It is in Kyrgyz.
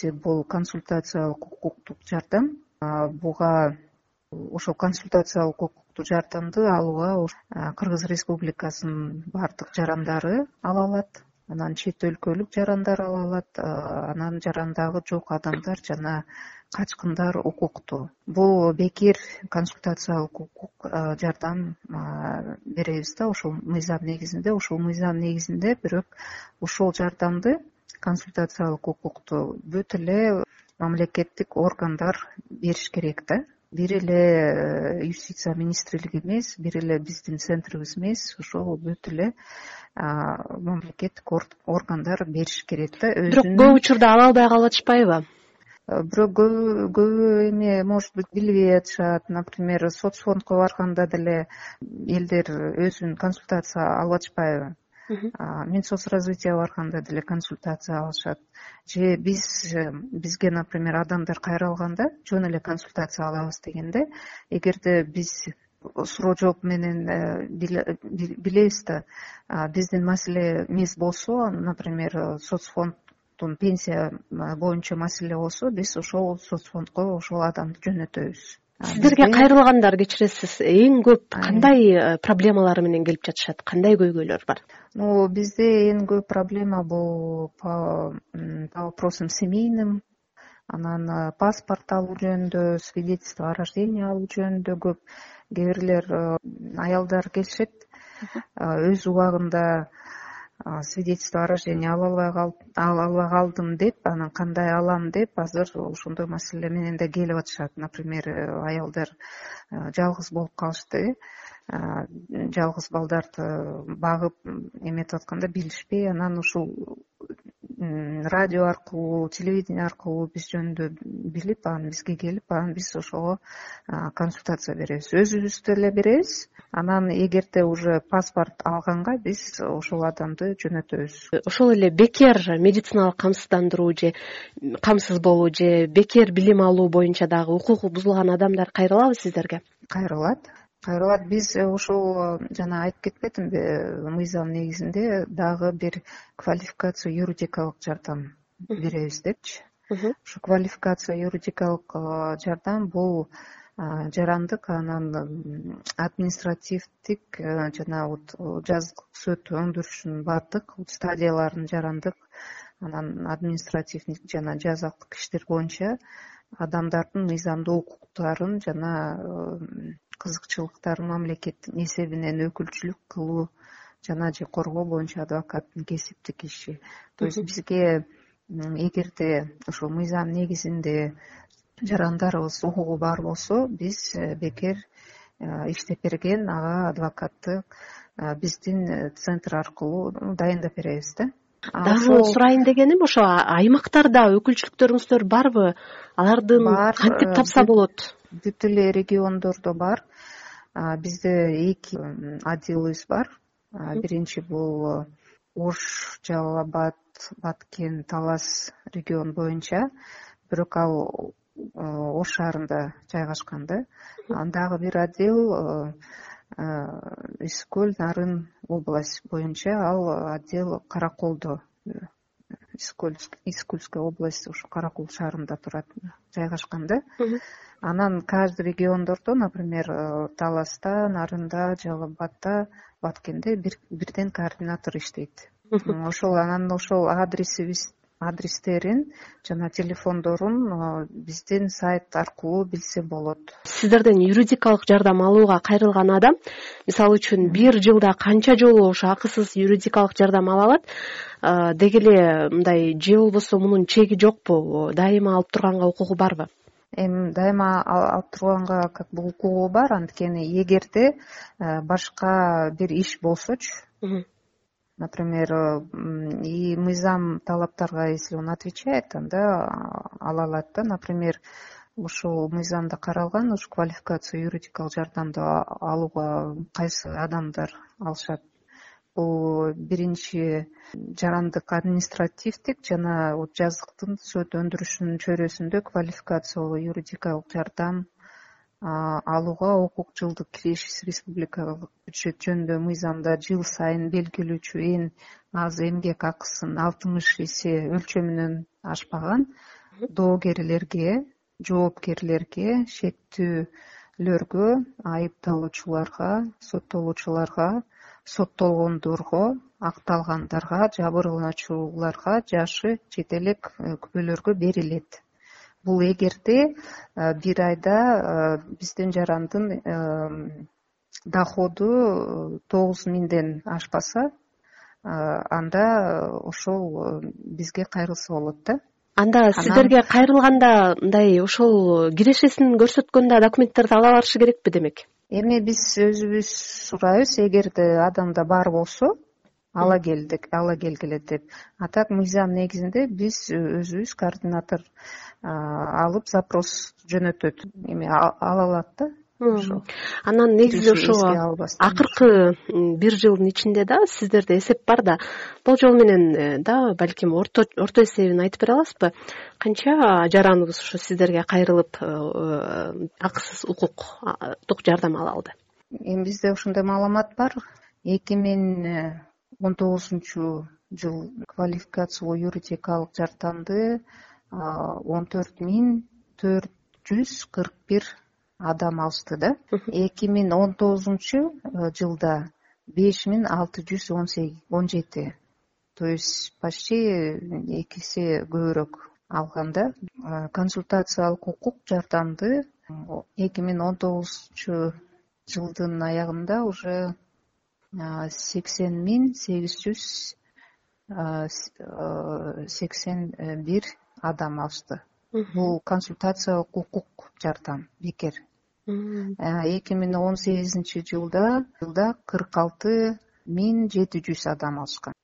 биринчиси бул консультациялык укуктук жардам. Буга ошол консультациялык укуктук жардамды алууга кыргыз республикасынын баардык жарандары ала алат. Анан чет өлкөлүк жарандар ала алат. Анан жарандыгы жок адамдар жана качкындар укуктуу бул бекер консультациялык укук жардам беребиз да ошол мыйзам негизинде. Ушул мыйзам негизинде бирок ушул жардамды консультациялык укукту бүт эле мамлекеттик органдар бериш керек да. Бир эле э, юстиция министрлиги эмес бир эле биздин центрибиз эмес ошол бүт эле мамлекеттик органдар бериш керек да. Бирок көп учурда ала албай калып атышпайбы э, бирок көбү эми может быть билбей атышат. Например соц фондко барганда деле элдер өзүн консультация алып атышпайбы мин соц развитияга барганда деле консультация алышат. Же биз э, бизге например адамдар кайрылганда жөн эле консультация алабыз дегенде эгерде биз суроо жооп менен э, билебиз да биздин маселе эмес болсо например соц фонддун пенсия боюнча маселе болсо биз ошол соц фондко ошол адамды жөнөтөбүз сиздерге кайрылгандар кечиресиз. Эң көп кандай э, проблемалары менен келип жатышат? Кандай көйгөйлөр бар? Ну бизде эң көп проблема бул по вопросам семейным. Анан э, паспорт алуу жөнүндө свидетельство о рождении алуу жөнүндө көп кээ бирлер э, аялдар келишет. Өз убагында свидетельство о рождении ала албай ала албай калдым деп анан кандай алам деп азыр ошондой маселе менен да келип атышат. Например э, аялдар э, жалгыз болуп калышты. Жалгыз балдарды багып эметип атканда билишпей анан ушул радио аркылуу телевидение аркылуу биз жөнүндө билип анан бизге келип анан биз ошого консультация беребиз. Өзүбүз деле беребиз. Анан эгерде уже паспорт алганга биз ошол адамды жөнөтөбүз. Ошол эле бекер медициналык камсыздандыруу же камсыз болуу же бекер билим алуу боюнча дагы укугу бузулган адамдар кайрылабы сиздерге? Кайрылат кайрылат биз ушул жана айтып кетпедимби мыйзам негизинде дагы бир квалификация юридикалык жардам беребиз депчи. Ушу квалификация юридикалык жардам бул жарандык анан административдик э, жана вот жазык сот өндүрүшүнүн баардык стадияларын жарандык анан административдик жана жазалык иштер боюнча адамдардын мыйзамдуу укуктарын жана кызыкчылыктарын мамлекеттин эсебинен өкүлчүлүк кылуу жана же коргоо боюнча адвокаттын кесиптик иши то есть бизге эгерде ушул мыйзам негизинде жарандарыбыз укугу бар болсо биз э, бекер э, иштеп берген ага адвокатты э, биздин центр аркылуу дайындап беребиз да. Дагы сурайын дегеним ошо аймактарда өкүлчүлүктөрүңүздөр барбы? Алардын кантип тапса болот бүт эле региондордо бар. Бизде эки отделыбыз бар. Биринчи бул ош жалал абад баткен талас регион боюнча. Бирок ал ош шаарында жайгашкан да. Дагы бир отдел ысык көл нарын область боюнча ал отдел караколдо ысык кульская область ушу каракол шаарында турат жайгашкан да анан каждый региондордо например э, таласта нарында жалал абадда баткенде бирден координатор иштейт. Ошол анан ошол адресибиз адрестерин жана телефондорун э, биздин сайт аркылуу билсе болот. Сиздерден юридикалык жардам алууга кайрылган адам мисалы үчүн бир жылда канча жолу ошо акысыз юридикалык жардам ала алат? Э, деги эле мындай же болбосо мунун чеги жокпу дайыма алып турганга укугу барбы? Эми дайыма алып турганга как бы укугу бар анткени эгерде э, башка бир иш болсочу например и мыйзам талаптарга если он отвечает анда ала алат да например ушул мыйзамда каралган ушу квалификация юридикалык жардамды алууга кайсы адамдар алышат. Бул биринчи жарандык административдик жана жазыктын сот өндүрүшүнүн чөйрөсүндө квалификациялуу юридикалык жардам алууга укук жылдык киреше республикалык бюджет жөнүндө мыйзамда жыл сайын белгилүүчү эң аз эмгек акысын алтымыш эсе өлчөмүнөн ашпаган доогерлерге жоопкерлерге шектүүлөргө айыпталуучуларга соттолуучуларга соттолгондорго акталгандарга жабырлануучуларга жашы чет элек э, күбөлөргө берилет бул эгерде э, бир айда э, биздин жарандын доходу тогуз миңден ашпаса анда ошол бизге кайрылса болот да. Анда сиздерге кайрылганда мындай ошол кирешесин көрсөткөндө документтерди ала барышы керекпи демек? Эми биз өзүбүз сурайбыз эгерде адамда бар болсо ала келдик ала келгиле деп. А так мыйзам негизинде биз өзүбүз координатор алып запрос жөнөтөт. Эми ала алат да. Анан негизи ошо акыркы бир жылдын ичинде да сиздерде эсеп бар да. Болжол менен э, да балким орто эсебин айтып бере аласызбы? Канча жараныбыз ушу сиздерге кайрылып э, э, акысыз укуктук жардам ала алды? Эми бизде ошондой маалымат бар. Эки миң он тогузунчу жыл квалификациялуу юридикалык жардамды он төрт миң төрт жүз кырк бир адам алышты да. Эки миң он тогузунчу э, жылда беш миң алты жүз он жети. То есть почти эки эсе көбүрөөк алган да. Консультациялык укук жардамды эки миң он тогузунчу жылдын аягында уже сексен миң сегиз жүз сексен бир адам алышты. Бул консультациялык укук жардам бекер. Эки миң он сегизинчи жылда жылда кырк алты миң жети жүз адам алышкан